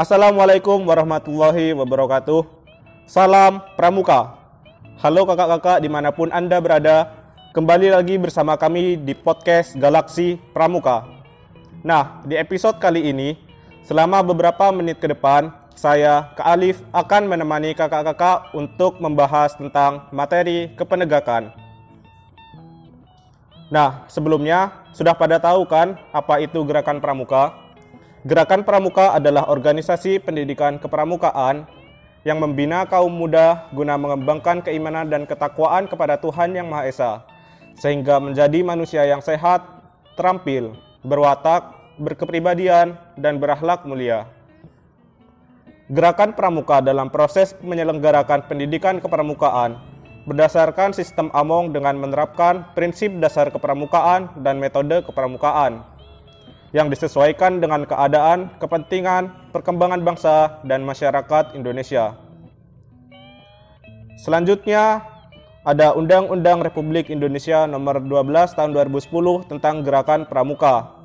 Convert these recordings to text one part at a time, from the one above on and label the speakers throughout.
Speaker 1: Assalamualaikum warahmatullahi wabarakatuh. Salam Pramuka. Halo kakak-kakak di mana pun Anda berada. Kembali lagi bersama kami di podcast Galaksi Pramuka. Nah, di episode kali ini, selama beberapa menit ke depan, saya, Kak Alif, akan menemani kakak-kakak untuk membahas tentang materi kepenegakan. Nah, sebelumnya, sudah pada tahu kan apa itu gerakan pramuka? Gerakan Pramuka adalah organisasi pendidikan kepramukaan yang membina kaum muda guna mengembangkan keimanan dan ketakwaan kepada Tuhan Yang Maha Esa, sehingga menjadi manusia yang sehat, terampil, berwatak, berkepribadian, dan berakhlak mulia. Gerakan Pramuka dalam proses menyelenggarakan pendidikan kepramukaan berdasarkan sistem Among dengan menerapkan prinsip dasar kepramukaan dan metode kepramukaan yang disesuaikan dengan keadaan, kepentingan, perkembangan bangsa, dan masyarakat Indonesia. Selanjutnya, ada Undang-Undang Republik Indonesia Nomor 12 Tahun 2010 tentang Gerakan Pramuka.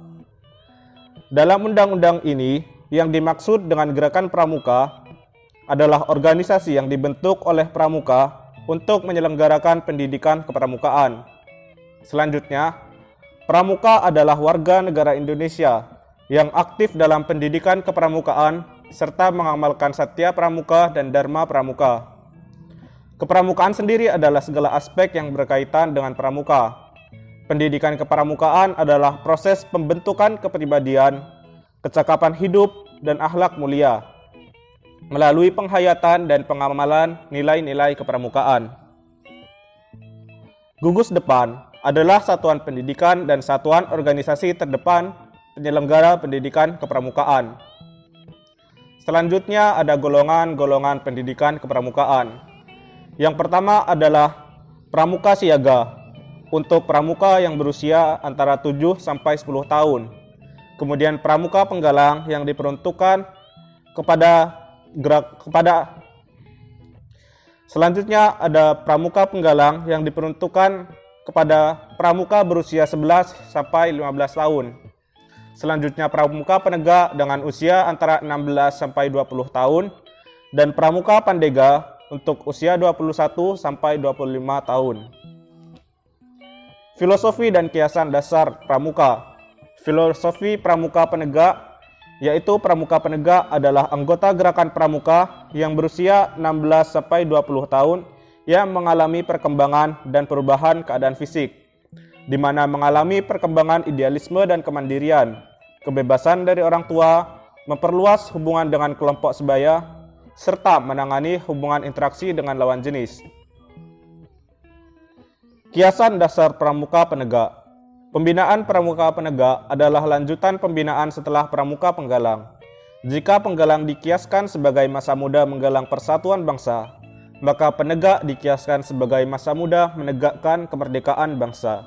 Speaker 1: Dalam undang-undang ini, yang dimaksud dengan Gerakan Pramuka adalah organisasi yang dibentuk oleh pramuka untuk menyelenggarakan pendidikan kepramukaan. Selanjutnya, Pramuka adalah warga negara Indonesia yang aktif dalam pendidikan kepramukaan serta mengamalkan satya pramuka dan dharma pramuka. Kepramukaan sendiri adalah segala aspek yang berkaitan dengan pramuka. Pendidikan kepramukaan adalah proses pembentukan kepribadian, kecakapan hidup, dan akhlak mulia melalui penghayatan dan pengamalan nilai-nilai kepramukaan. Gugus depan adalah satuan pendidikan dan satuan organisasi terdepan penyelenggara pendidikan kepramukaan. Selanjutnya ada golongan-golongan pendidikan kepramukaan. Yang pertama adalah pramuka siaga untuk pramuka yang berusia antara 7 sampai 10 tahun. Kemudian pramuka penggalang yang diperuntukkan kepada gerak kepada Selanjutnya ada pramuka penggalang yang diperuntukkan kepada pramuka berusia 11 sampai 15 tahun. Selanjutnya pramuka penegak dengan usia antara 16 sampai 20 tahun dan pramuka pandega untuk usia 21 sampai 25 tahun. Filosofi dan kiasan dasar pramuka. Filosofi pramuka penegak yaitu pramuka penegak adalah anggota gerakan pramuka yang berusia 16 sampai 20 tahun yang mengalami perkembangan dan perubahan keadaan fisik, di mana mengalami perkembangan idealisme dan kemandirian, kebebasan dari orang tua, memperluas hubungan dengan kelompok sebaya, serta menangani hubungan interaksi dengan lawan jenis. Kiasan dasar pramuka penegak Pembinaan pramuka penegak adalah lanjutan pembinaan setelah pramuka penggalang. Jika penggalang dikiaskan sebagai masa muda menggalang persatuan bangsa, maka penegak dikiaskan sebagai masa muda menegakkan kemerdekaan bangsa.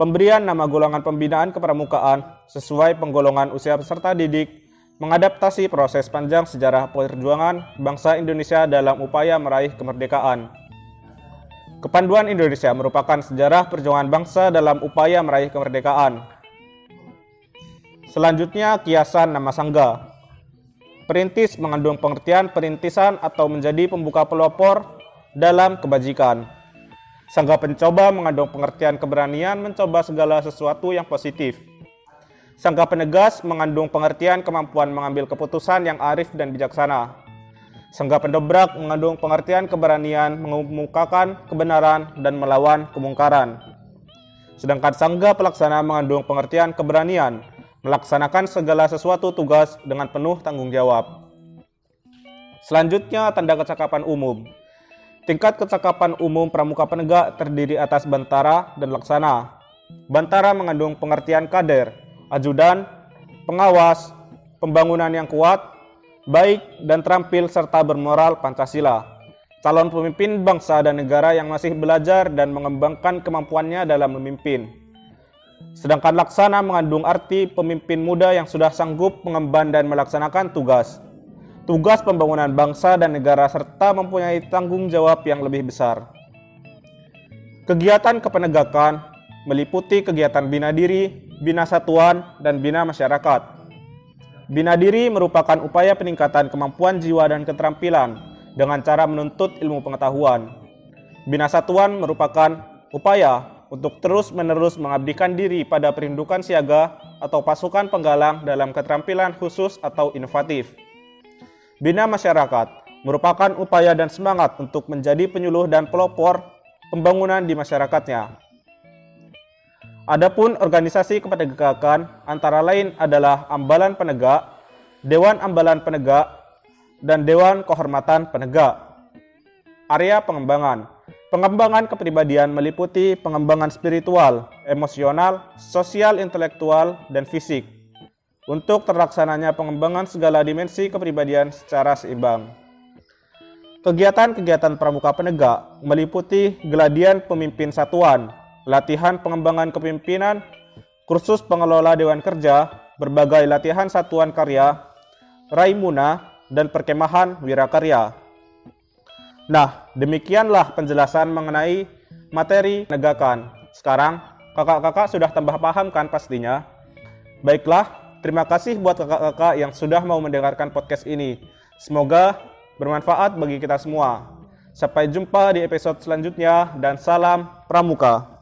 Speaker 1: Pemberian nama golongan pembinaan kepramukaan sesuai penggolongan usia peserta didik mengadaptasi proses panjang sejarah perjuangan bangsa Indonesia dalam upaya meraih kemerdekaan. Kepanduan Indonesia merupakan sejarah perjuangan bangsa dalam upaya meraih kemerdekaan. Selanjutnya, kiasan nama sangga. Perintis mengandung pengertian perintisan atau menjadi pembuka pelopor dalam kebajikan. Sangga pencoba mengandung pengertian keberanian mencoba segala sesuatu yang positif. Sangga penegas mengandung pengertian kemampuan mengambil keputusan yang arif dan bijaksana. Sangga pendobrak mengandung pengertian keberanian mengemukakan kebenaran dan melawan kemungkaran. Sedangkan sangga pelaksana mengandung pengertian keberanian melaksanakan segala sesuatu tugas dengan penuh tanggung jawab. Selanjutnya, tanda kecakapan umum. Tingkat kecakapan umum pramuka penegak terdiri atas bantara dan laksana. Bantara mengandung pengertian kader, ajudan, pengawas, pembangunan yang kuat, baik dan terampil serta bermoral Pancasila. Calon pemimpin bangsa dan negara yang masih belajar dan mengembangkan kemampuannya dalam memimpin Sedangkan laksana mengandung arti pemimpin muda yang sudah sanggup mengemban dan melaksanakan tugas. Tugas pembangunan bangsa dan negara serta mempunyai tanggung jawab yang lebih besar. Kegiatan kepenegakan meliputi kegiatan bina diri, bina satuan, dan bina masyarakat. Bina diri merupakan upaya peningkatan kemampuan jiwa dan keterampilan dengan cara menuntut ilmu pengetahuan. Bina satuan merupakan upaya untuk terus-menerus mengabdikan diri pada perindukan siaga atau pasukan penggalang dalam keterampilan khusus atau inovatif. Bina masyarakat merupakan upaya dan semangat untuk menjadi penyuluh dan pelopor pembangunan di masyarakatnya. Adapun organisasi kependegakan antara lain adalah Ambalan Penegak, Dewan Ambalan Penegak, dan Dewan Kehormatan Penegak. Area pengembangan Pengembangan kepribadian meliputi pengembangan spiritual, emosional, sosial, intelektual, dan fisik. Untuk terlaksananya pengembangan segala dimensi kepribadian secara seimbang. Kegiatan-kegiatan pramuka penegak meliputi geladian pemimpin satuan, latihan pengembangan kepemimpinan, kursus pengelola Dewan Kerja, berbagai latihan satuan karya, Raimuna, dan perkemahan wirakarya. Nah, demikianlah penjelasan mengenai materi penegakan. Sekarang, kakak-kakak sudah tambah paham kan pastinya? Baiklah, terima kasih buat kakak-kakak yang sudah mau mendengarkan podcast ini. Semoga bermanfaat bagi kita semua. Sampai jumpa di episode selanjutnya dan salam pramuka.